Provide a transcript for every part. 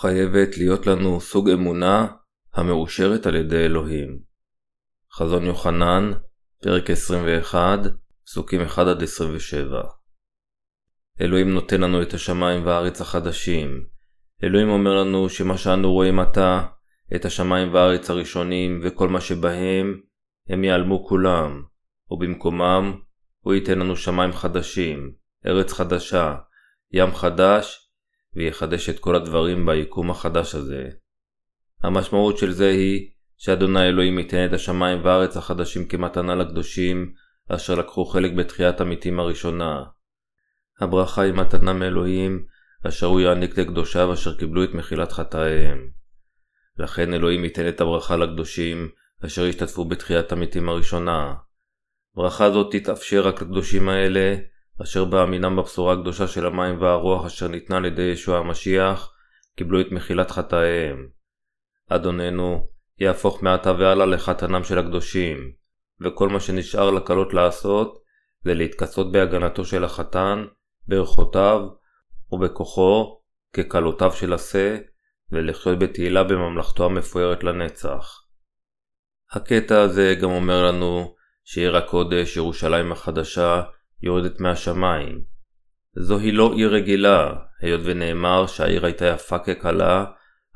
חייבת להיות לנו סוג אמונה המאושרת על ידי אלוהים. חזון יוחנן, פרק 21, פסוקים 1-27 אלוהים נותן לנו את השמיים והארץ החדשים. אלוהים אומר לנו שמה שאנו רואים עתה, את השמיים והארץ הראשונים וכל מה שבהם, הם ייעלמו כולם, ובמקומם הוא ייתן לנו שמיים חדשים, ארץ חדשה, ים חדש, ויחדש את כל הדברים ביקום החדש הזה. המשמעות של זה היא שאדוני אלוהים ייתן את השמיים והארץ החדשים כמתנה לקדושים, אשר לקחו חלק בתחיית המתים הראשונה. הברכה היא מתנה מאלוהים, אשר הוא יעניק לקדושיו אשר קיבלו את מחילת חטאיהם. לכן אלוהים ייתן את הברכה לקדושים, אשר השתתפו בתחיית המתים הראשונה. ברכה זאת תתאפשר רק לקדושים האלה, אשר באמינם בבשורה הקדושה של המים והרוח אשר ניתנה על ידי ישוע המשיח, קיבלו את מחילת חטאיהם. אדוננו, יהפוך מעתה והלאה לחתנם של הקדושים, וכל מה שנשאר לקלות לעשות, זה להתכסות בהגנתו של החתן, ברכותיו ובכוחו, ככלותיו של השה, ולחיות בתהילה בממלכתו המפוארת לנצח. הקטע הזה גם אומר לנו שעיר הקודש, ירושלים החדשה, יורדת מהשמיים. זוהי לא עיר רגילה, היות ונאמר שהעיר הייתה יפה ככלה,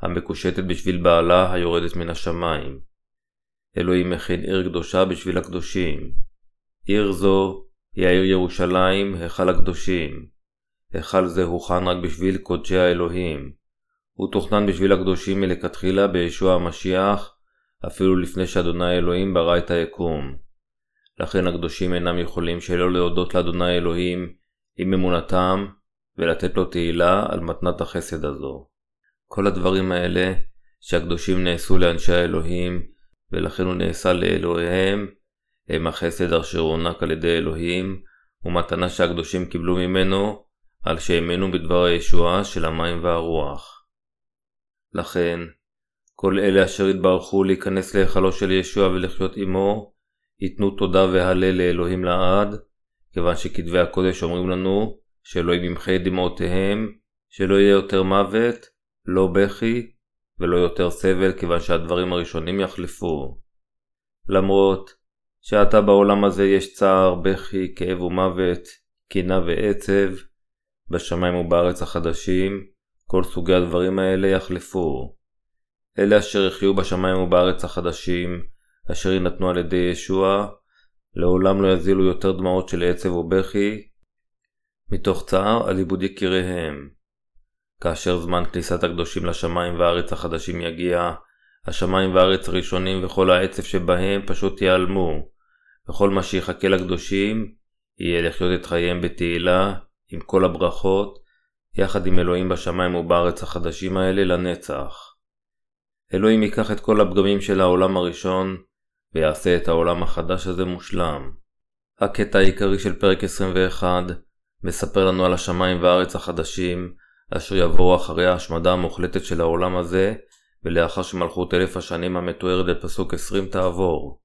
המקושטת בשביל בעלה היורדת מן השמיים. אלוהים מכין עיר קדושה בשביל הקדושים. עיר זו היא העיר ירושלים, היכל הקדושים. היכל זה הוכן רק בשביל קודשי האלוהים. הוא תוכנן בשביל הקדושים מלכתחילה בישוע המשיח, אפילו לפני שאדוני אלוהים ברא את היקום. לכן הקדושים אינם יכולים שלא להודות לאדוני אלוהים עם אמונתם ולתת לו תהילה על מתנת החסד הזו. כל הדברים האלה שהקדושים נעשו לאנשי האלוהים ולכן הוא נעשה לאלוהיהם הם החסד אשר הוענק על ידי אלוהים ומתנה שהקדושים קיבלו ממנו על שהאמינו בדבר הישועה של המים והרוח. לכן, כל אלה אשר התברכו להיכנס להיכלו של ישוע ולחיות עמו, ייתנו תודה והלל לאלוהים לעד, כיוון שכתבי הקודש אומרים לנו שאלוהים ימחה את דמעותיהם, שלא יהיה יותר מוות, לא בכי ולא יותר סבל כיוון שהדברים הראשונים יחלפו. למרות שעתה בעולם הזה יש צער, בכי, כאב ומוות, קינה ועצב, בשמיים ובארץ החדשים, כל סוגי הדברים האלה יחלפו. אלה אשר יחיו בשמיים ובארץ החדשים, אשר יינתנו על ידי ישוע, לעולם לא יזילו יותר דמעות של עצב ובכי, מתוך צער על איבוד יקיריהם. כאשר זמן כניסת הקדושים לשמיים והארץ החדשים יגיע, השמיים והארץ הראשונים וכל העצב שבהם פשוט ייעלמו, וכל מה שיחכה לקדושים יהיה לחיות את חייהם בתהילה, עם כל הברכות, יחד עם אלוהים בשמיים ובארץ החדשים האלה לנצח. אלוהים ייקח את כל הפגמים של העולם הראשון, ויעשה את העולם החדש הזה מושלם. הקטע העיקרי של פרק 21 מספר לנו על השמיים והארץ החדשים, אשר יבואו אחרי ההשמדה המוחלטת של העולם הזה, ולאחר שמלכות אלף השנים המתוארת בפסוק 20 תעבור.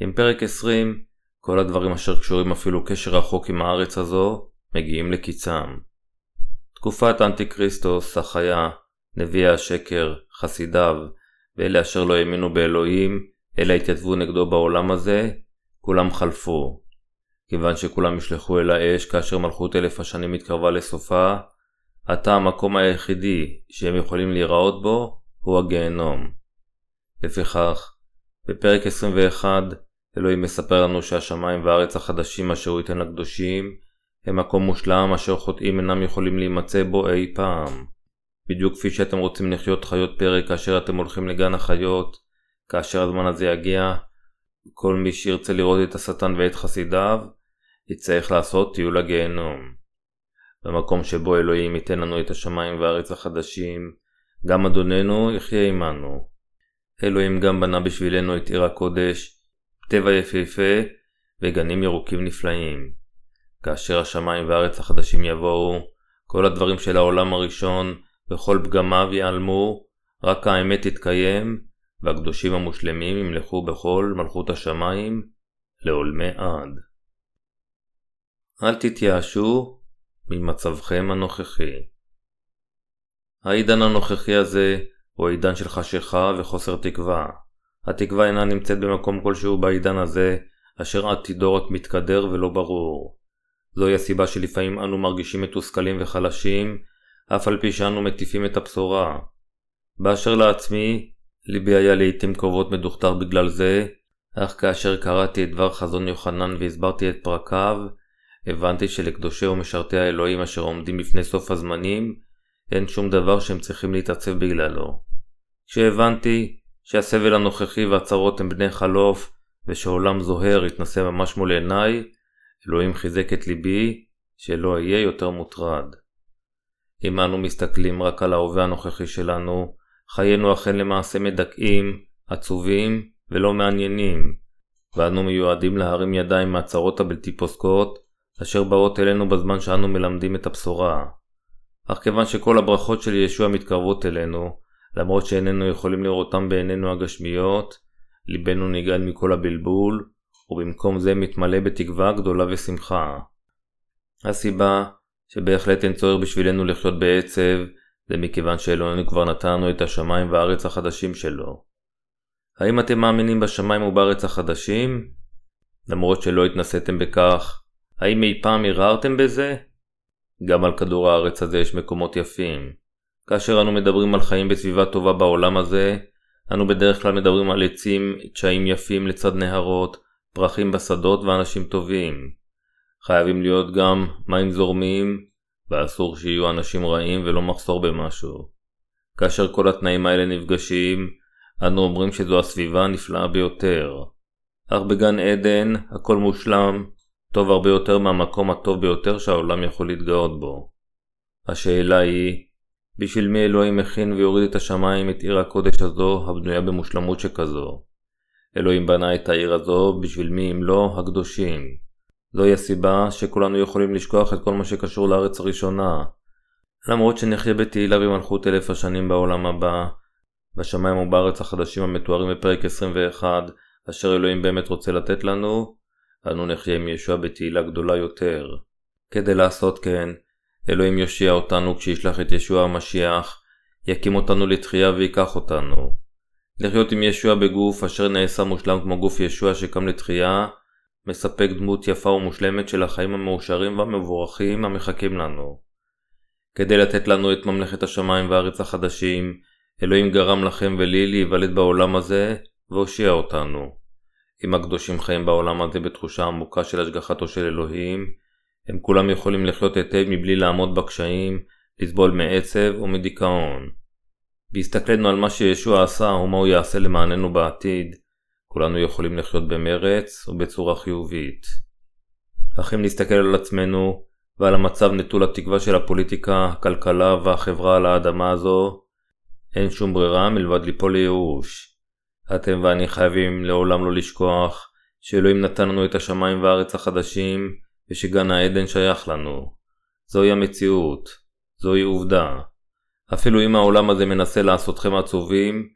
עם פרק 20, כל הדברים אשר קשורים אפילו קשר רחוק עם הארץ הזו, מגיעים לקיצם. תקופת אנטי כריסטוס, החיה, נביאי השקר, חסידיו, ואלה אשר לא האמינו באלוהים, אלא התייצבו נגדו בעולם הזה, כולם חלפו. כיוון שכולם ישלחו אל האש כאשר מלכות אלף השנים התקרבה לסופה, עתה המקום היחידי שהם יכולים להיראות בו הוא הגיהנום. לפיכך, בפרק 21 אלוהים מספר לנו שהשמיים והארץ החדשים אשר הוא ייתן לקדושים הם מקום מושלם אשר חוטאים אינם יכולים להימצא בו אי פעם. בדיוק כפי שאתם רוצים לחיות חיות פרק כאשר אתם הולכים לגן החיות, כאשר הזמן הזה יגיע, כל מי שירצה לראות את השטן ואת חסידיו, יצטרך לעשות טיול לגיהנום. במקום שבו אלוהים ייתן לנו את השמיים והארץ החדשים, גם אדוננו יחיה עמנו. אלוהים גם בנה בשבילנו את עיר הקודש, טבע יפהפה וגנים ירוקים נפלאים. כאשר השמיים והארץ החדשים יבואו, כל הדברים של העולם הראשון וכל פגמיו ייעלמו, רק האמת תתקיים, והקדושים המושלמים ימלכו בכל מלכות השמיים לעולמי עד. אל תתייאשו ממצבכם הנוכחי. העידן הנוכחי הזה הוא עידן של חשיכה וחוסר תקווה. התקווה אינה נמצאת במקום כלשהו בעידן הזה, אשר עתידו רק מתקדר ולא ברור. זוהי הסיבה שלפעמים אנו מרגישים מתוסכלים וחלשים, אף על פי שאנו מטיפים את הבשורה. באשר לעצמי, ליבי היה לעיתים קרובות מדוכדך בגלל זה, אך כאשר קראתי את דבר חזון יוחנן והסברתי את פרקיו, הבנתי שלקדושי ומשרתי האלוהים אשר עומדים בפני סוף הזמנים, אין שום דבר שהם צריכים להתעצב בגללו. כשהבנתי שהסבל הנוכחי והצרות הם בני חלוף, ושעולם זוהר התנסה ממש מול עיניי, אלוהים חיזק את ליבי, שלא אהיה יותר מוטרד. אם אנו מסתכלים רק על ההווה הנוכחי שלנו, חיינו אכן למעשה מדכאים, עצובים ולא מעניינים, ואנו מיועדים להרים ידיים מהצרות הבלתי פוסקות, אשר באות אלינו בזמן שאנו מלמדים את הבשורה. אך כיוון שכל הברכות של ישוע מתקרבות אלינו, למרות שאיננו יכולים לראותם בעינינו הגשמיות, ליבנו נגעל מכל הבלבול, ובמקום זה מתמלא בתקווה גדולה ושמחה. הסיבה שבהחלט אין צורך בשבילנו לחיות בעצב, זה מכיוון שאלוהינו כבר נתנו את השמיים והארץ החדשים שלו. האם אתם מאמינים בשמיים ובארץ החדשים? למרות שלא התנסיתם בכך, האם אי פעם ערערתם בזה? גם על כדור הארץ הזה יש מקומות יפים. כאשר אנו מדברים על חיים בסביבה טובה בעולם הזה, אנו בדרך כלל מדברים על עצים, תשעים יפים לצד נהרות, פרחים בשדות ואנשים טובים. חייבים להיות גם מים זורמים, ואסור שיהיו אנשים רעים ולא מחסור במשהו. כאשר כל התנאים האלה נפגשים, אנו אומרים שזו הסביבה הנפלאה ביותר. אך בגן עדן הכל מושלם, טוב הרבה יותר מהמקום הטוב ביותר שהעולם יכול להתגאות בו. השאלה היא, בשביל מי אלוהים מכין ויוריד את השמיים את עיר הקודש הזו הבנויה במושלמות שכזו? אלוהים בנה את העיר הזו בשביל מי אם לא הקדושים. זוהי הסיבה שכולנו יכולים לשכוח את כל מה שקשור לארץ הראשונה. למרות שנחיה בתהילה במלכות אלף השנים בעולם הבא, בשמיים ובארץ החדשים המתוארים בפרק 21, אשר אלוהים באמת רוצה לתת לנו, אנו נחיה עם ישוע בתהילה גדולה יותר. כדי לעשות כן, אלוהים יושיע אותנו כשישלח את ישוע המשיח, יקים אותנו לתחייה ויקח אותנו. לחיות עם ישוע בגוף אשר נעשה מושלם כמו גוף ישוע שקם לתחייה, מספק דמות יפה ומושלמת של החיים המאושרים והמבורכים המחכים לנו. כדי לתת לנו את ממלכת השמיים והארץ החדשים, אלוהים גרם לכם ולי להיוולד בעולם הזה, והושיע אותנו. אם הקדושים חיים בעולם הזה בתחושה עמוקה של השגחתו של אלוהים, הם כולם יכולים לחיות היטב מבלי לעמוד בקשיים, לסבול מעצב ומדיכאון. בהסתכלנו על מה שישוע עשה ומה הוא יעשה למעננו בעתיד, כולנו יכולים לחיות במרץ ובצורה חיובית. אך אם נסתכל על עצמנו ועל המצב נטול התקווה של הפוליטיקה, הכלכלה והחברה על האדמה הזו, אין שום ברירה מלבד ליפול לייאוש. אתם ואני חייבים לעולם לא לשכוח שאלוהים נתן לנו את השמיים והארץ החדשים ושגן העדן שייך לנו. זוהי המציאות, זוהי עובדה. אפילו אם העולם הזה מנסה לעשותכם עצובים,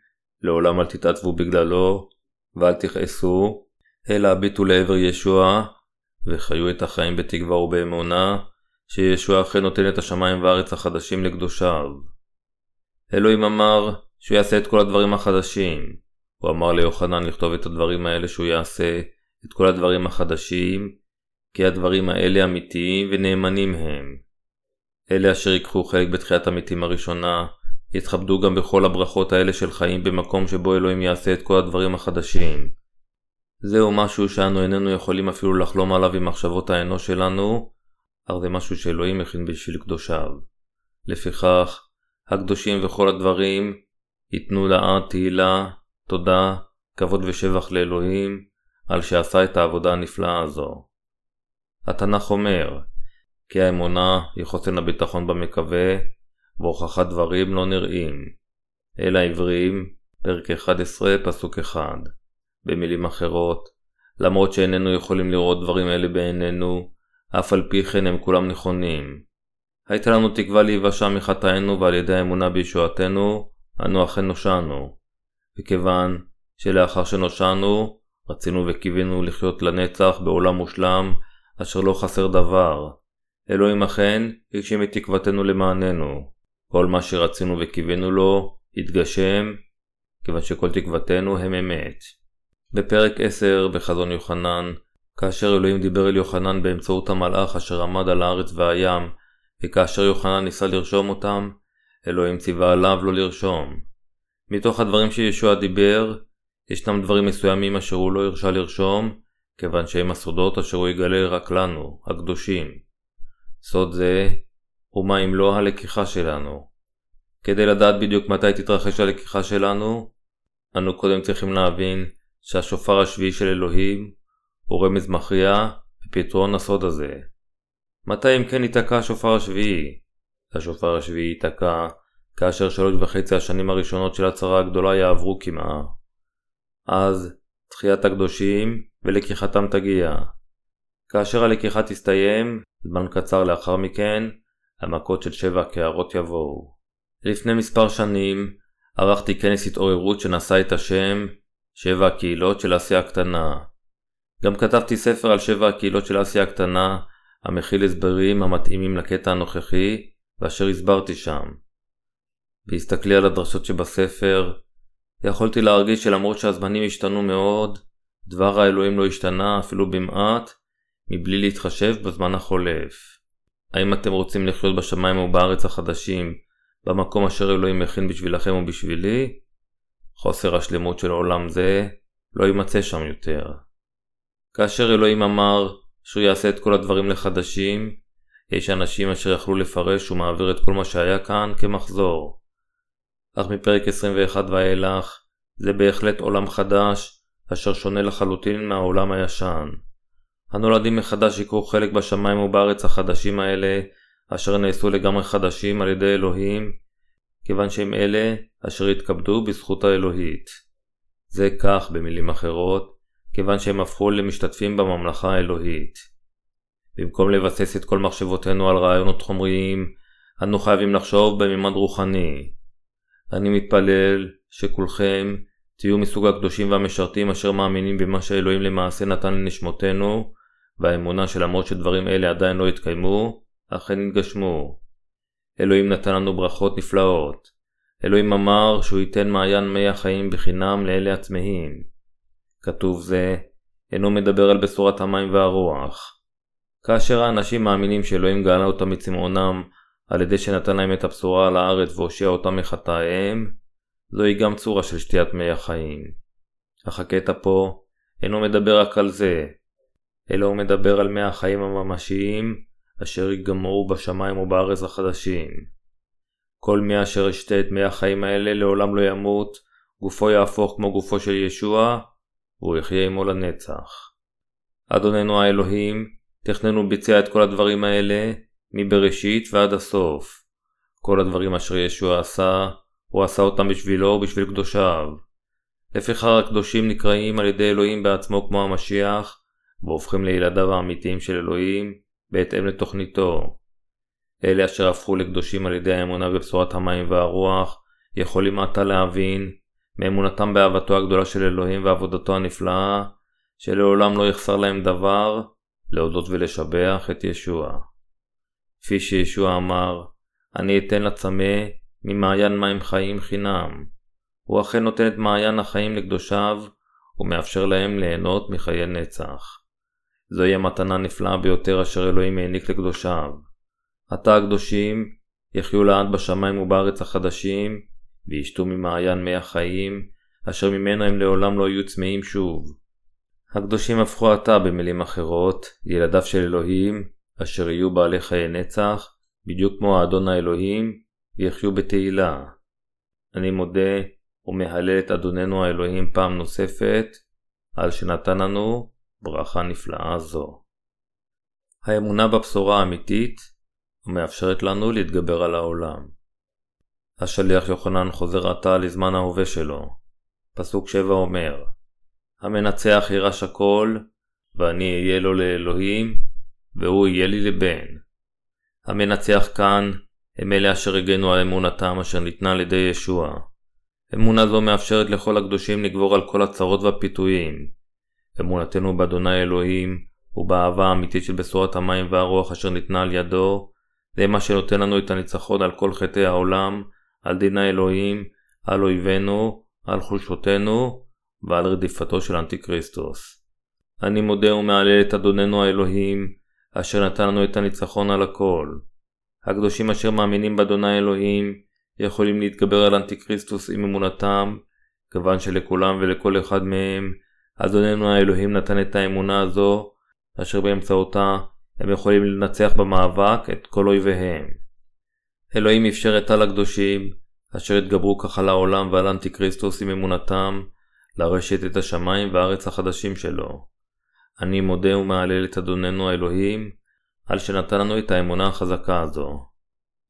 לעולם אל תתעצבו בגללו, ואל תכעסו, אלא הביטו לעבר ישוע, וחיו את החיים בתקווה ובאמונה, שישוע אכן נותן את השמיים והארץ החדשים לקדושיו. אלוהים אמר שהוא יעשה את כל הדברים החדשים. הוא אמר ליוחנן לכתוב את הדברים האלה שהוא יעשה, את כל הדברים החדשים, כי הדברים האלה אמיתיים ונאמנים הם. אלה אשר ייקחו חלק בתחיית המתים הראשונה, יתכבדו גם בכל הברכות האלה של חיים במקום שבו אלוהים יעשה את כל הדברים החדשים. זהו משהו שאנו איננו יכולים אפילו לחלום עליו עם מחשבות האנוש שלנו, אך זה משהו שאלוהים הכין בשביל קדושיו. לפיכך, הקדושים וכל הדברים ייתנו לעד תהילה, תודה, כבוד ושבח לאלוהים, על שעשה את העבודה הנפלאה הזו. התנ"ך אומר, כי האמונה היא חוסן הביטחון במקווה, והוכחת דברים לא נראים. אל העברים, פרק 11, פסוק 1. במילים אחרות, למרות שאיננו יכולים לראות דברים אלה בעינינו, אף על פי כן הם כולם נכונים. הייתה לנו תקווה להיוושע מחטאינו ועל ידי האמונה בישועתנו, אנו אכן נושענו. וכיוון שלאחר שנושענו, רצינו וקיווינו לחיות לנצח בעולם מושלם, אשר לא חסר דבר. אלוהים אכן הגשים את תקוותנו למעננו. כל מה שרצינו וקיווינו לו, התגשם, כיוון שכל תקוותנו הם אמת. בפרק 10 בחזון יוחנן, כאשר אלוהים דיבר אל יוחנן באמצעות המלאך אשר עמד על הארץ והים, וכאשר יוחנן ניסה לרשום אותם, אלוהים ציווה עליו לא לרשום. מתוך הדברים שישוע דיבר, ישנם דברים מסוימים אשר הוא לא הרשה לרשום, כיוון שהם הסודות אשר הוא יגלה רק לנו, הקדושים. סוד זה, ומה אם לא הלקיחה שלנו. כדי לדעת בדיוק מתי תתרחש הלקיחה שלנו, אנו קודם צריכים להבין שהשופר השביעי של אלוהים הוא רמז מכריע בפתרון הסוד הזה. מתי אם כן ייתקע השופר השביעי? השופר השביעי ייתקע כאשר שלוש וחצי השנים הראשונות של הצרה הגדולה יעברו כמעה. אז תחיית הקדושים ולקיחתם תגיע. כאשר הלקיחה תסתיים, זמן קצר לאחר מכן, המכות של שבע הקערות יבואו. לפני מספר שנים ערכתי כנס התעוררות שנשא את השם שבע הקהילות של אסיה הקטנה. גם כתבתי ספר על שבע הקהילות של אסיה הקטנה, המכיל הסברים המתאימים לקטע הנוכחי, ואשר הסברתי שם. בהסתכלי על הדרשות שבספר, יכולתי להרגיש שלמרות שהזמנים השתנו מאוד, דבר האלוהים לא השתנה אפילו במעט, מבלי להתחשב בזמן החולף. האם אתם רוצים לחיות בשמיים או בארץ החדשים, במקום אשר אלוהים מכין בשבילכם ובשבילי? חוסר השלמות של עולם זה לא יימצא שם יותר. כאשר אלוהים אמר שהוא יעשה את כל הדברים לחדשים, יש אנשים אשר יכלו לפרש שהוא מעביר את כל מה שהיה כאן כמחזור. אך מפרק 21 ואילך, זה בהחלט עולם חדש, אשר שונה לחלוטין מהעולם הישן. הנולדים מחדש יקרו חלק בשמיים ובארץ החדשים האלה, אשר נעשו לגמרי חדשים על ידי אלוהים, כיוון שהם אלה אשר יתכבדו בזכות האלוהית. זה כך, במילים אחרות, כיוון שהם הפכו למשתתפים בממלכה האלוהית. במקום לבסס את כל מחשבותינו על רעיונות חומריים, אנו חייבים לחשוב בממד רוחני. אני מתפלל שכולכם תהיו מסוג הקדושים והמשרתים אשר מאמינים במה שאלוהים למעשה נתן לנשמותינו, והאמונה שלמרות שדברים אלה עדיין לא התקיימו, אכן יתגשמו. אלוהים נתן לנו ברכות נפלאות. אלוהים אמר שהוא ייתן מעיין מי החיים בחינם לאלה הצמאים. כתוב זה אינו מדבר על בשורת המים והרוח. כאשר האנשים מאמינים שאלוהים גאלה אותם מצמאונם על ידי שנתן להם את הבשורה על הארץ והושיע אותם מחטאיהם, זוהי גם צורה של שתיית מי החיים. הקטע פה אינו מדבר רק על זה, אלא הוא מדבר על מי החיים הממשיים אשר ייגמרו בשמיים ובארץ החדשים. כל מי אשר ישתה את מי החיים האלה לעולם לא ימות, גופו יהפוך כמו גופו של ישוע, והוא יחיה עמו לנצח. אדוננו האלוהים, תכנן וביצע את כל הדברים האלה, מבראשית ועד הסוף. כל הדברים אשר ישוע עשה, הוא עשה אותם בשבילו ובשביל קדושיו. לפיכך הקדושים נקראים על ידי אלוהים בעצמו כמו המשיח, והופכים לילדיו האמיתיים של אלוהים, בהתאם לתוכניתו. אלה אשר הפכו לקדושים על ידי האמונה בבשורת המים והרוח, יכולים עתה להבין, מאמונתם באהבתו הגדולה של אלוהים ועבודתו הנפלאה, שלעולם לא יחסר להם דבר, להודות ולשבח את ישוע. כפי שישוע אמר, אני אתן לצמא ממעיין מים חיים חינם. הוא אכן נותן את מעיין החיים לקדושיו, ומאפשר להם ליהנות מחיי נצח. זוהי המתנה הנפלאה ביותר אשר אלוהים העניק לקדושיו. עתה הקדושים יחיו לעד בשמיים ובארץ החדשים, וישתו ממעיין מי החיים, אשר ממנו הם לעולם לא יהיו צמאים שוב. הקדושים הפכו עתה, במילים אחרות, ילדיו של אלוהים, אשר יהיו בעלי חיי נצח, בדיוק כמו האדון האלוהים, ויחיו בתהילה. אני מודה ומהלל את אדוננו האלוהים פעם נוספת, על שנתן לנו ברכה נפלאה זו. האמונה בבשורה האמיתית ומאפשרת לנו להתגבר על העולם. השליח יוחנן חוזר עתה לזמן ההווה שלו. פסוק 7 אומר המנצח יירש הכל, ואני אהיה לו לאלוהים, והוא יהיה לי לבן. המנצח כאן הם אלה אשר הגנו על אמונתם אשר ניתנה על ידי ישוע. אמונה זו מאפשרת לכל הקדושים לגבור על כל הצרות והפיתויים, אמונתנו באדוני אלוהים ובאהבה האמיתית של בשורת המים והרוח אשר ניתנה על ידו, זה מה שנותן לנו את הניצחון על כל חטאי העולם, על דין האלוהים, על אויבינו, על חולשותינו ועל רדיפתו של אנטיקריסטוס. אני מודה ומעלל את אדוננו האלוהים, אשר נתן לנו את הניצחון על הכל. הקדושים אשר מאמינים באדוני האלוהים, יכולים להתגבר על אנטיקריסטוס עם אמונתם, כיוון שלכולם ולכל אחד מהם, אדוננו האלוהים נתן את האמונה הזו, אשר באמצעותה הם יכולים לנצח במאבק את כל אויביהם. אלוהים אפשר את כל הקדושים, אשר התגברו כך על העולם ועל אנטיקריסטוס עם אמונתם, לרשת את השמיים והארץ החדשים שלו. אני מודה ומהלל את אדוננו האלוהים, על שנתן לנו את האמונה החזקה הזו.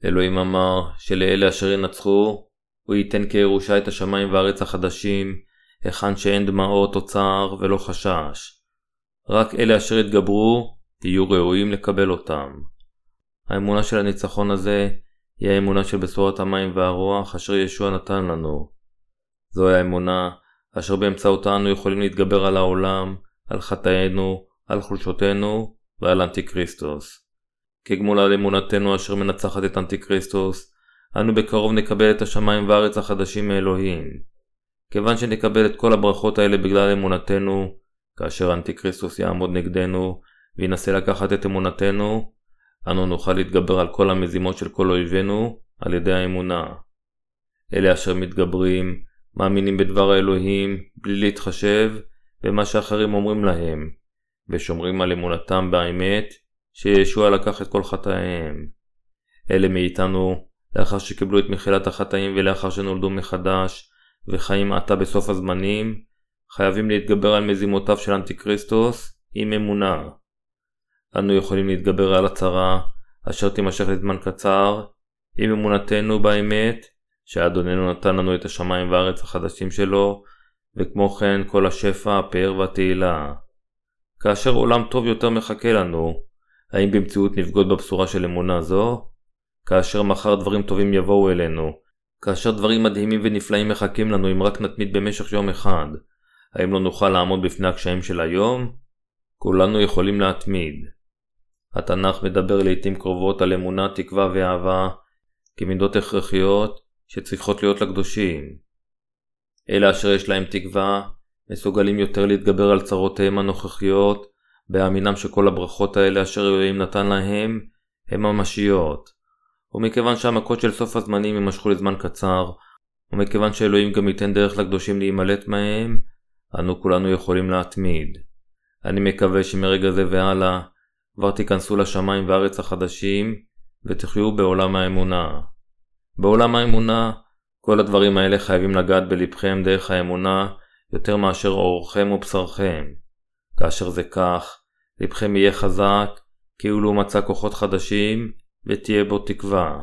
אלוהים אמר שלאלה אשר ינצחו, הוא ייתן כירושה את השמיים והארץ החדשים, היכן שאין דמעות או צער ולא חשש. רק אלה אשר יתגברו, יהיו ראויים לקבל אותם. האמונה של הניצחון הזה היא האמונה של בשורת המים והרוח אשר ישוע נתן לנו. זוהי האמונה אשר באמצעותה אנו יכולים להתגבר על העולם, על חטאינו, על חולשותינו ועל אנטיקריסטוס. כגמול על אמונתנו אשר מנצחת את אנטיקריסטוס, אנו בקרוב נקבל את השמיים והארץ החדשים מאלוהים. כיוון שנקבל את כל הברכות האלה בגלל אמונתנו, כאשר אנטיקריסטוס יעמוד נגדנו וינסה לקחת את אמונתנו, אנו נוכל להתגבר על כל המזימות של כל אויבינו על ידי האמונה. אלה אשר מתגברים, מאמינים בדבר האלוהים בלי להתחשב במה שאחרים אומרים להם, ושומרים על אמונתם באמת שישוע לקח את כל חטאיהם. אלה מאיתנו, לאחר שקיבלו את מחילת החטאים ולאחר שנולדו מחדש, וחיים עתה בסוף הזמנים, חייבים להתגבר על מזימותיו של אנטיקריסטוס עם אמונה. אנו יכולים להתגבר על הצרה, אשר תימשך לזמן קצר, עם אמונתנו באמת, שאדוננו נתן לנו את השמיים והארץ החדשים שלו, וכמו כן כל השפע, הפאר והתהילה. כאשר עולם טוב יותר מחכה לנו, האם במציאות נבגוד בבשורה של אמונה זו? כאשר מחר דברים טובים יבואו אלינו, כאשר דברים מדהימים ונפלאים מחכים לנו אם רק נתמיד במשך יום אחד, האם לא נוכל לעמוד בפני הקשיים של היום? כולנו יכולים להתמיד. התנ"ך מדבר לעיתים קרובות על אמונה, תקווה ואהבה כמידות הכרחיות שצריכות להיות לקדושים. אלה אשר יש להם תקווה, מסוגלים יותר להתגבר על צרותיהם הנוכחיות, בהאמינם שכל הברכות האלה אשר אלוהים נתן להם, הם ממשיות. ומכיוון שהמכות של סוף הזמנים יימשכו לזמן קצר, ומכיוון שאלוהים גם ייתן דרך לקדושים להימלט מהם, אנו כולנו יכולים להתמיד. אני מקווה שמרגע זה והלאה, כבר תיכנסו לשמיים וארץ החדשים, ותחיו בעולם האמונה. בעולם האמונה, כל הדברים האלה חייבים לגעת בלבכם דרך האמונה, יותר מאשר אורכם ובשרכם. כאשר זה כך, לבכם יהיה חזק, כאילו מצא כוחות חדשים, ותהיה בו תקווה.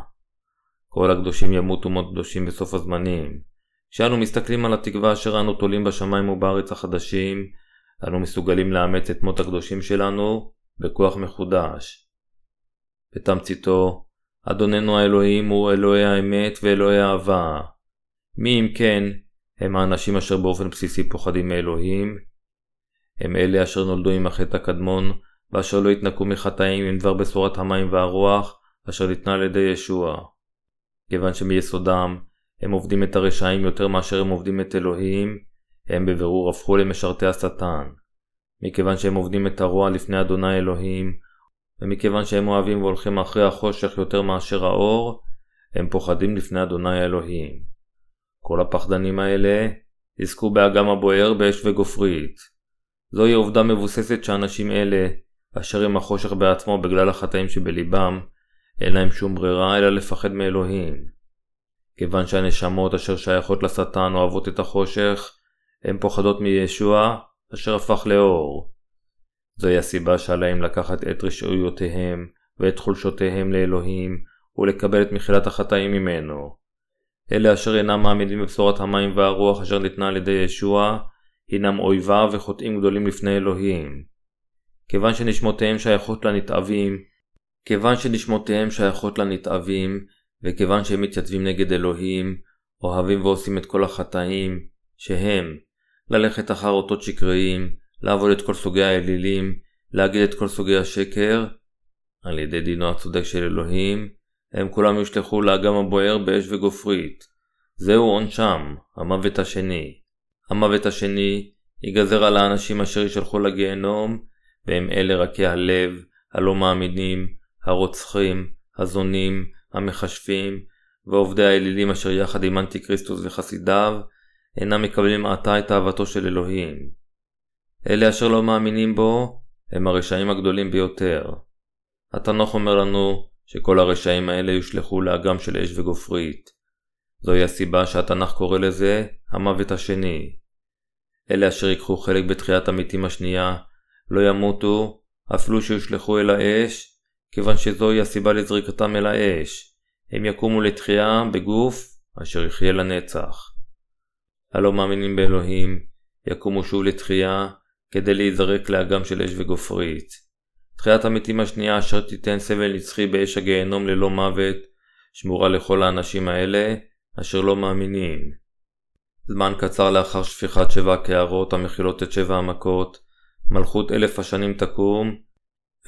כל הקדושים ימותו מות קדושים בסוף הזמנים. כשאנו מסתכלים על התקווה אשר אנו תולים בשמיים ובארץ החדשים, אנו מסוגלים לאמץ את מות הקדושים שלנו בכוח מחודש. בתמציתו, אדוננו האלוהים הוא אלוהי האמת ואלוהי האהבה. מי אם כן הם האנשים אשר באופן בסיסי פוחדים מאלוהים? הם אלה אשר נולדו עם החטא הקדמון, ואשר לא התנקו מחטאים עם דבר בשורת המים והרוח, אשר ניתנה על ידי ישוע. כיוון שמיסודם הם עובדים את הרשעים יותר מאשר הם עובדים את אלוהים, הם בבירור הפכו למשרתי השטן. מכיוון שהם עובדים את הרוע לפני אדוני אלוהים, ומכיוון שהם אוהבים והולכים אחרי החושך יותר מאשר האור, הם פוחדים לפני אדוני האלוהים. כל הפחדנים האלה יזכו באגם הבוער באש וגופרית. זוהי עובדה מבוססת שאנשים אלה, אשר הם החושך בעצמו בגלל החטאים שבליבם, אין להם שום ברירה אלא לפחד מאלוהים. כיוון שהנשמות אשר שייכות לשטן אוהבות את החושך, הן פוחדות מישוע אשר הפך לאור. זוהי הסיבה שעליהם לקחת את רשעויותיהם ואת חולשותיהם לאלוהים ולקבל את מחילת החטאים ממנו. אלה אשר אינם מעמידים בבשורת המים והרוח אשר ניתנה על ידי ישוע, הינם אויביו וחוטאים גדולים לפני אלוהים. כיוון שנשמותיהם שייכות לנתעבים, כיוון שנשמותיהם שייכות לנתעבים, וכיוון שהם מתייצבים נגד אלוהים, אוהבים ועושים את כל החטאים, שהם ללכת אחר אותות שקריים, לעבוד את כל סוגי האלילים, להגיד את כל סוגי השקר, על ידי דינו הצודק של אלוהים, הם כולם יושלכו לאגם הבוער באש וגופרית. זהו עונשם, המוות השני. המוות השני ייגזר על האנשים אשר יישלחו לגיהנום, והם אלה רכי הלב, הלא מאמינים, הרוצחים, הזונים, המכשפים, ועובדי האלילים אשר יחד עם אנטי כריסטוס וחסידיו, אינם מקבלים עתה את אהבתו של אלוהים. אלה אשר לא מאמינים בו, הם הרשעים הגדולים ביותר. התנ"ך אומר לנו שכל הרשעים האלה יושלכו לאגם של אש וגופרית. זוהי הסיבה שהתנ"ך קורא לזה המוות השני. אלה אשר ייקחו חלק בתחיית המתים השנייה לא ימותו אפילו שיושלכו אל האש, כיוון שזוהי הסיבה לזריקתם אל האש. הם יקומו לתחייה בגוף אשר יחיה לנצח. הלא מאמינים באלוהים יקומו שוב לתחייה כדי להיזרק לאגם של אש וגופרית. תחיית המתים השנייה אשר תיתן סבל נצחי באש הגיהנום ללא מוות, שמורה לכל האנשים האלה אשר לא מאמינים. זמן קצר לאחר שפיכת שבע הקערות המכילות את שבע המכות, מלכות אלף השנים תקום,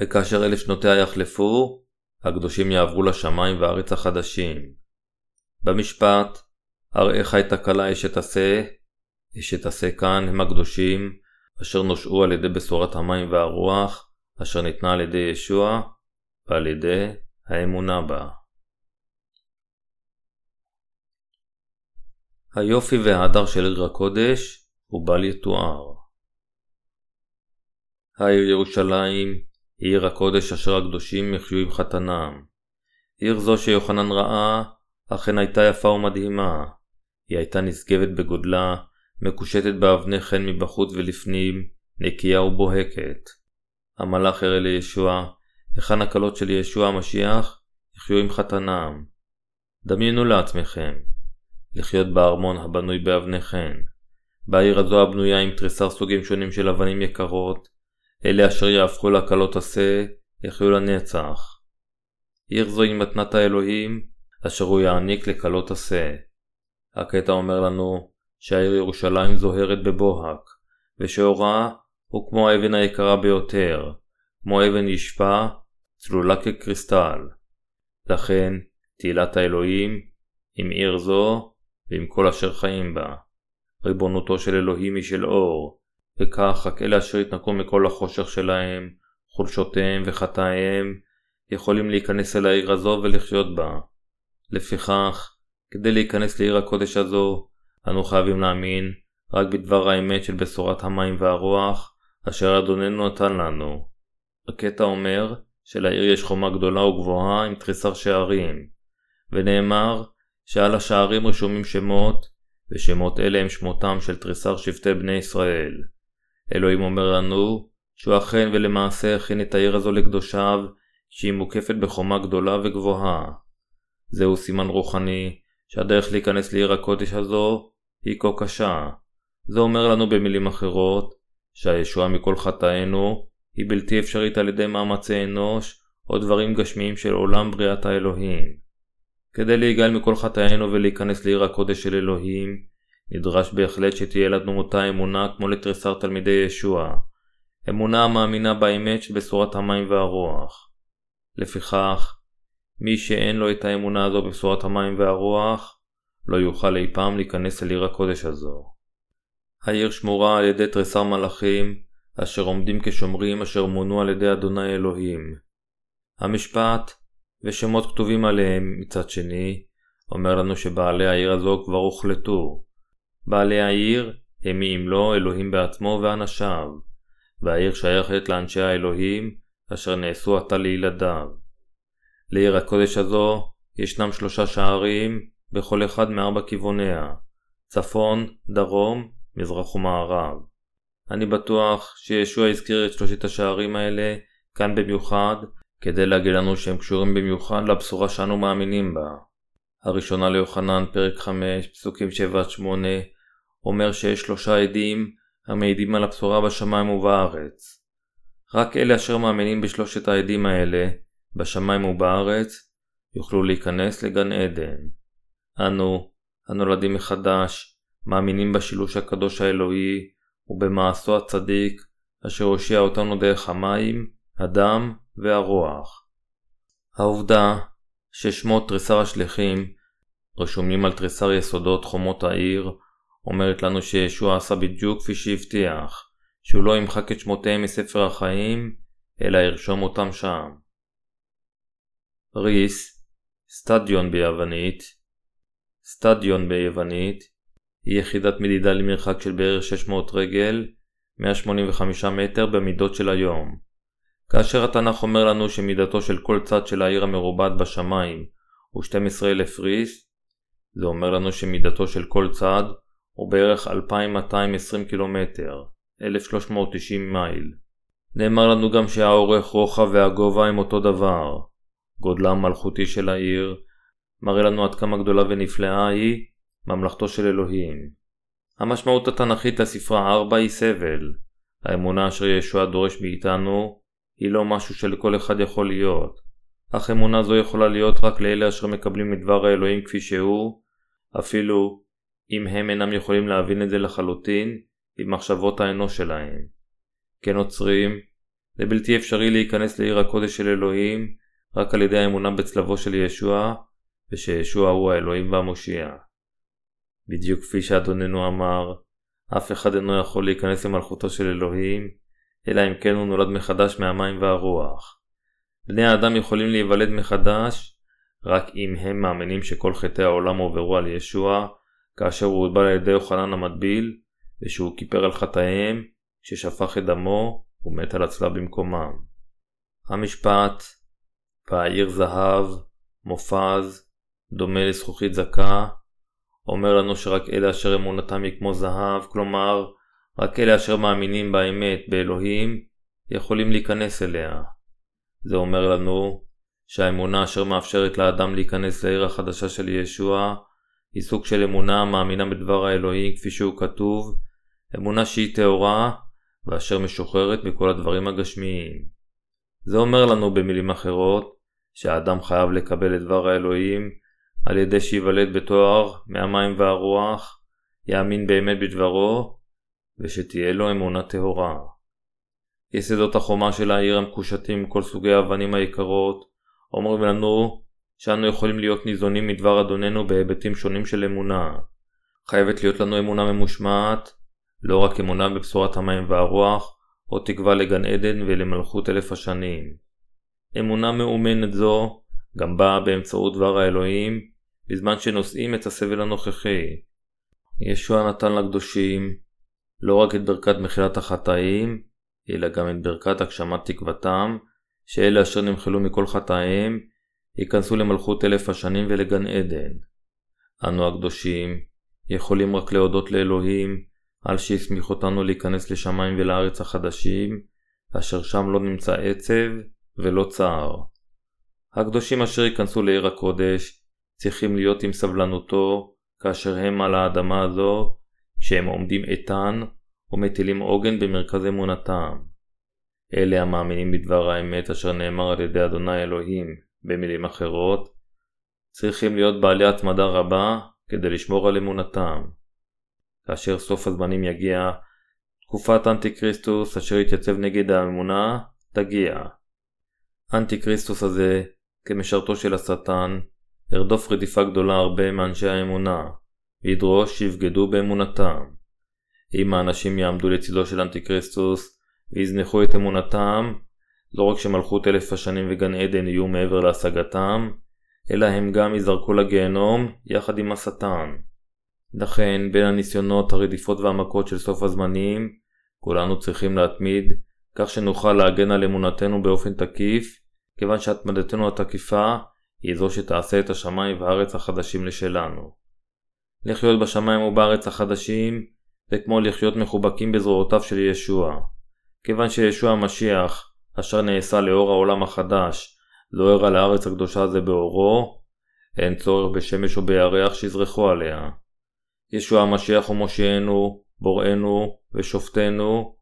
וכאשר אלף שנותיה יחלפו, הקדושים יעברו לשמיים והארץ החדשים. במשפט, אראך את הכלה אשת עשה, אשת עשה כאן הם הקדושים, אשר נושעו על ידי בשורת המים והרוח, אשר ניתנה על ידי ישוע, ועל ידי האמונה בה. היופי וההדר של עיר הקודש הוא בל יתואר. העיר ירושלים עיר הקודש אשר הקדושים יחיו עם חתנם. עיר זו שיוחנן ראה, אכן הייתה יפה ומדהימה. היא הייתה נשגבת בגודלה, מקושטת באבני חן מבחוץ ולפנים, נקייה ובוהקת. המלאך הראה לישוע, היכן הקלות של ישוע המשיח יחיו עם חתנם. דמיינו לעצמכם, לחיות בארמון הבנוי באבני חן. בעיר הזו הבנויה עם תריסר סוגים שונים של אבנים יקרות, אלה אשר יהפכו לקלות עשה, יחיו לנצח. עיר זו היא מתנת האלוהים, אשר הוא יעניק לקלות עשה. הקטע אומר לנו שהעיר ירושלים זוהרת בבוהק, ושאורה הוא כמו האבן היקרה ביותר, כמו אבן ישפה, צלולה כקריסטל. לכן, תהילת האלוהים עם עיר זו ועם כל אשר חיים בה. ריבונותו של אלוהים היא של אור, וכך רק אלה אשר התנקו מכל החושך שלהם, חולשותיהם וחטאיהם, יכולים להיכנס אל העיר הזו ולחיות בה. לפיכך, כדי להיכנס לעיר הקודש הזו, אנו חייבים להאמין רק בדבר האמת של בשורת המים והרוח, אשר אדוננו נתן לנו. הקטע אומר שלעיר יש חומה גדולה וגבוהה עם תריסר שערים, ונאמר שעל השערים רשומים שמות, ושמות אלה הם שמותם של תריסר שבטי בני ישראל. אלוהים אומר לנו שהוא אכן ולמעשה הכין את העיר הזו לקדושיו, שהיא מוקפת בחומה גדולה וגבוהה. זהו סימן רוחני שהדרך להיכנס לעיר הקודש הזו היא כה קשה. זה אומר לנו במילים אחרות שהישועה מכל חטאינו היא בלתי אפשרית על ידי מאמצי אנוש או דברים גשמיים של עולם בריאת האלוהים. כדי להיגאל מכל חטאינו ולהיכנס לעיר הקודש של אלוהים, נדרש בהחלט שתהיה לנו אותה אמונה כמו לתריסר תלמידי ישוע, אמונה המאמינה באמת של בשורת המים והרוח. לפיכך, מי שאין לו את האמונה הזו בבשורת המים והרוח, לא יוכל אי פעם להיכנס אל עיר הקודש הזו. העיר שמורה על ידי תריסר מלאכים, אשר עומדים כשומרים אשר מונו על ידי אדוני אלוהים. המשפט, ושמות כתובים עליהם מצד שני, אומר לנו שבעלי העיר הזו כבר הוחלטו. בעלי העיר הם אם לא אלוהים בעצמו ואנשיו, והעיר שייכת לאנשי האלוהים, אשר נעשו עתה לילדיו. לעיר הקודש הזו ישנם שלושה שערים בכל אחד מארבע כיווניה, צפון, דרום, מזרח ומערב. אני בטוח שישוע הזכיר את שלושת השערים האלה כאן במיוחד, כדי להגיד לנו שהם קשורים במיוחד לבשורה שאנו מאמינים בה. הראשונה ליוחנן, פרק 5, פסוקים 7-8, אומר שיש שלושה עדים המעידים על הבשורה בשמיים ובארץ. רק אלה אשר מאמינים בשלושת העדים האלה, בשמיים ובארץ, יוכלו להיכנס לגן עדן. אנו, הנולדים מחדש, מאמינים בשילוש הקדוש האלוהי ובמעשו הצדיק, אשר הושיע אותנו דרך המים, הדם והרוח. העובדה ששמות תריסר השליחים רשומים על תריסר יסודות חומות העיר אומרת לנו שישוע עשה בדיוק כפי שהבטיח, שהוא לא ימחק את שמותיהם מספר החיים, אלא ירשום אותם שם. ריס, סטדיון ביוונית, סטדיון ביוונית, היא יחידת מדידה למרחק של בערך 600 רגל, 185 מטר במידות של היום. כאשר התנ"ך אומר לנו שמידתו של כל צד של העיר המרובעת בשמיים הוא 12,000 ריס, זה אומר לנו שמידתו של כל צד הוא בערך 2,220 קילומטר, 1,390 מייל. נאמר לנו גם שהאורך, רוחב והגובה הם אותו דבר. גודלה המלכותי של העיר מראה לנו עד כמה גדולה ונפלאה היא ממלכתו של אלוהים. המשמעות התנ"כית לספרה 4 היא סבל. האמונה אשר ישוע דורש מאיתנו היא לא משהו שלכל אחד יכול להיות, אך אמונה זו יכולה להיות רק לאלה אשר מקבלים את דבר האלוהים כפי שהוא, אפילו אם הם אינם יכולים להבין את זה לחלוטין עם מחשבות האנוש שלהם. כנוצרים, זה בלתי אפשרי להיכנס לעיר הקודש של אלוהים רק על ידי האמונה בצלבו של ישוע, ושישוע הוא האלוהים והמושיע. בדיוק כפי שאדוננו אמר, אף אחד אינו יכול להיכנס למלכותו של אלוהים, אלא אם כן הוא נולד מחדש מהמים והרוח. בני האדם יכולים להיוולד מחדש רק אם הם מאמינים שכל חטאי העולם הועברו על ישוע, כאשר הוא הוטבל על ידי יוחנן המטביל, ושהוא כיפר על חטאיהם, ששפך את דמו ומת על הצלב במקומם. המשפט והעיר זהב, מופז, דומה לזכוכית זכה, אומר לנו שרק אלה אשר אמונתם היא כמו זהב, כלומר, רק אלה אשר מאמינים באמת באלוהים, יכולים להיכנס אליה. זה אומר לנו שהאמונה אשר מאפשרת לאדם להיכנס לעיר החדשה של ישוע, היא סוג של אמונה המאמינה בדבר האלוהים כפי שהוא כתוב, אמונה שהיא טהורה ואשר משוחררת מכל הדברים הגשמיים. זה אומר לנו במילים אחרות, שהאדם חייב לקבל את דבר האלוהים על ידי שייוולד בתואר מהמים והרוח, יאמין באמת בדברו, ושתהיה לו אמונה טהורה. יסודות החומה של העיר המקושטים עם כל סוגי האבנים היקרות, אומרים לנו שאנו יכולים להיות ניזונים מדבר אדוננו בהיבטים שונים של אמונה. חייבת להיות לנו אמונה ממושמעת, לא רק אמונה בבשורת המים והרוח, או תקווה לגן עדן ולמלכות אלף השנים. אמונה מאומנת זו גם באה באמצעות דבר האלוהים, בזמן שנושאים את הסבל הנוכחי. ישוע נתן לקדושים לא רק את ברכת מחילת החטאים, אלא גם את ברכת הגשמת תקוותם, שאלה אשר נמחלו מכל חטאיהם, ייכנסו למלכות אלף השנים ולגן עדן. אנו הקדושים יכולים רק להודות לאלוהים על שהסמיך אותנו להיכנס לשמיים ולארץ החדשים, אשר שם לא נמצא עצב ולא צער. הקדושים אשר ייכנסו לעיר הקודש צריכים להיות עם סבלנותו כאשר הם על האדמה הזו, כשהם עומדים איתן ומטילים עוגן במרכז אמונתם. אלה המאמינים בדבר האמת אשר נאמר על ידי אדוני אלוהים, במילים אחרות, צריכים להיות בעלי התמדה רבה כדי לשמור על אמונתם. כאשר סוף הזמנים יגיע, תקופת אנטי כריסטוס אשר יתייצב נגד האמונה, תגיע. אנטי כריסטוס הזה, כמשרתו של השטן, ירדוף רדיפה גדולה הרבה מאנשי האמונה, וידרוש שיבגדו באמונתם. אם האנשים יעמדו לצידו של אנטי כריסטוס, ויזנחו את אמונתם, לא רק שמלכות אלף השנים וגן עדן יהיו מעבר להשגתם, אלא הם גם ייזרקו לגיהנום יחד עם השטן. לכן, בין הניסיונות, הרדיפות והמכות של סוף הזמנים, כולנו צריכים להתמיד, כך שנוכל להגן על אמונתנו באופן תקיף, כיוון שהתמדתנו התקיפה היא זו שתעשה את השמיים והארץ החדשים לשלנו. לחיות בשמיים ובארץ החדשים זה כמו לחיות מחובקים בזרועותיו של ישוע. כיוון שישוע המשיח, אשר נעשה לאור העולם החדש, לא הראה לארץ הקדושה הזה באורו, אין צורך בשמש או בירח שיזרחו עליה. ישוע המשיח הוא מושיענו, בוראנו ושופטנו,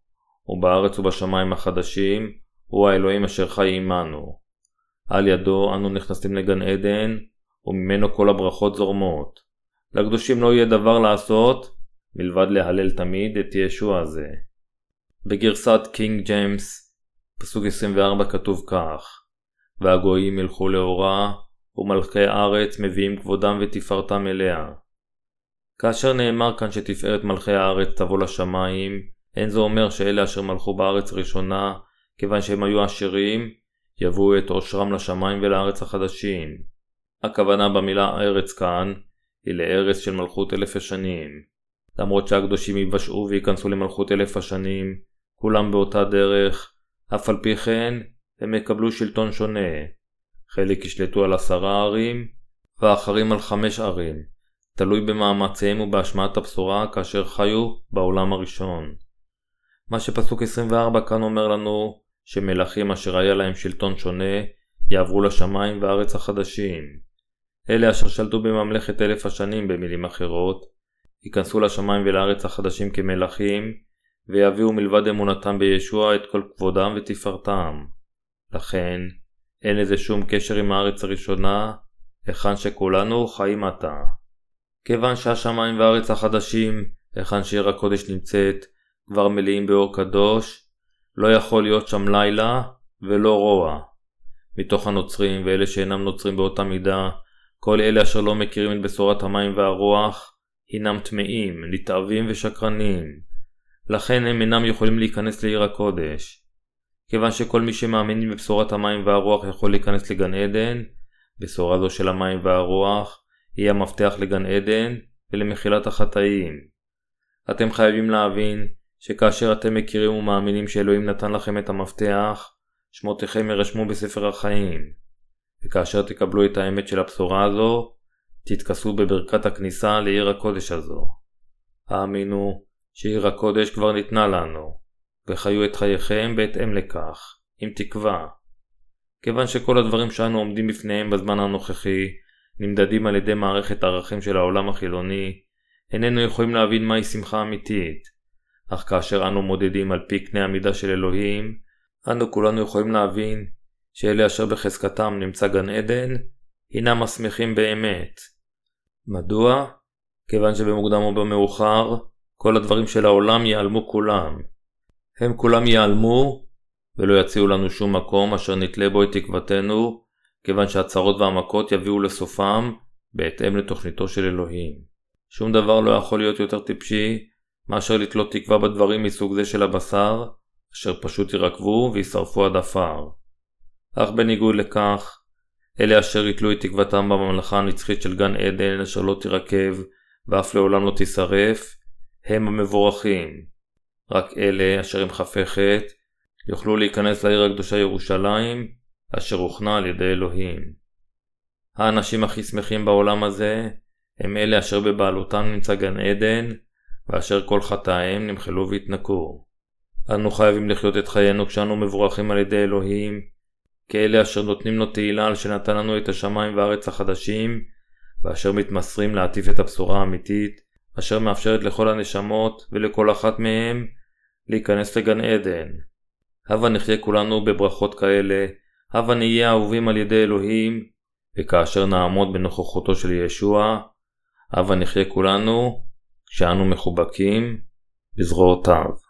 ובארץ ובשמיים החדשים, הוא האלוהים אשר חי עמנו. על ידו אנו נכנסים לגן עדן, וממנו כל הברכות זורמות. לקדושים לא יהיה דבר לעשות, מלבד להלל תמיד את ישוע הזה. בגרסת קינג ג'יימס, פסוק 24 כתוב כך: והגויים ילכו לאורה, ומלכי הארץ מביאים כבודם ותפארתם אליה. כאשר נאמר כאן שתפארת מלכי הארץ תבוא לשמיים, אין זה אומר שאלה אשר מלכו בארץ ראשונה, כיוון שהם היו עשירים, יביאו את עושרם לשמיים ולארץ החדשים. הכוונה במילה ארץ כאן, היא לארץ של מלכות אלף השנים. למרות שהקדושים ייוושעו וייכנסו למלכות אלף השנים, כולם באותה דרך, אף על פי כן, הם יקבלו שלטון שונה. חלק ישלטו על עשרה ערים, ואחרים על חמש ערים, תלוי במאמציהם ובהשמעת הבשורה כאשר חיו בעולם הראשון. מה שפסוק 24 כאן אומר לנו, שמלכים אשר היה להם שלטון שונה, יעברו לשמיים וארץ החדשים. אלה אשר שלטו בממלכת אלף השנים במילים אחרות, ייכנסו לשמיים ולארץ החדשים כמלכים, ויביאו מלבד אמונתם בישוע את כל כבודם ותפארתם. לכן, אין לזה שום קשר עם הארץ הראשונה, היכן שכולנו חיים עתה. כיוון שהשמיים והארץ החדשים, היכן שעיר הקודש נמצאת, כבר מלאים באור קדוש, לא יכול להיות שם לילה ולא רוע. מתוך הנוצרים ואלה שאינם נוצרים באותה מידה, כל אלה אשר לא מכירים את בשורת המים והרוח, הינם טמאים, נתעבים ושקרנים. לכן הם אינם יכולים להיכנס לעיר הקודש. כיוון שכל מי שמאמין בבשורת המים והרוח יכול להיכנס לגן עדן, בשורה זו של המים והרוח היא המפתח לגן עדן ולמחילת החטאים. אתם חייבים להבין שכאשר אתם מכירים ומאמינים שאלוהים נתן לכם את המפתח, שמותיכם יירשמו בספר החיים. וכאשר תקבלו את האמת של הבשורה הזו, תתכסו בברכת הכניסה לעיר הקודש הזו. האמינו שעיר הקודש כבר ניתנה לנו, וחיו את חייכם בהתאם לכך, עם תקווה. כיוון שכל הדברים שאנו עומדים בפניהם בזמן הנוכחי, נמדדים על ידי מערכת הערכים של העולם החילוני, איננו יכולים להבין מהי שמחה אמיתית. אך כאשר אנו מודדים על פי קנה המידה של אלוהים, אנו כולנו יכולים להבין שאלה אשר בחזקתם נמצא גן עדן, הינם השמחים באמת. מדוע? כיוון שבמוקדם או במאוחר, כל הדברים של העולם ייעלמו כולם. הם כולם ייעלמו, ולא יציעו לנו שום מקום אשר נתלה בו את תקוותנו, כיוון שהצרות והמכות יביאו לסופם, בהתאם לתוכניתו של אלוהים. שום דבר לא יכול להיות יותר טיפשי, מאשר לתלות תקווה בדברים מסוג זה של הבשר, אשר פשוט יירקבו וישרפו עד עפר. אך בניגוד לכך, אלה אשר יתלו את תקוותם בממלכה הנצחית של גן עדן אשר לא תירקב ואף לעולם לא תישרף, הם המבורכים. רק אלה אשר הם חפי חטא יוכלו להיכנס לעיר הקדושה ירושלים, אשר הוכנה על ידי אלוהים. האנשים הכי שמחים בעולם הזה הם אלה אשר בבעלותם נמצא גן עדן, ואשר כל חטאיהם נמחלו והתנקו. אנו חייבים לחיות את חיינו כשאנו מבורכים על ידי אלוהים, כאלה אשר נותנים לו תהילה על שנתן לנו את השמיים והארץ החדשים, ואשר מתמסרים להטיף את הבשורה האמיתית, אשר מאפשרת לכל הנשמות ולכל אחת מהם להיכנס לגן עדן. הבה נחיה כולנו בברכות כאלה, הבה נהיה אהובים על ידי אלוהים, וכאשר נעמוד בנוכחותו של ישוע, הבה נחיה כולנו כשאנו מחובקים בזרועותיו.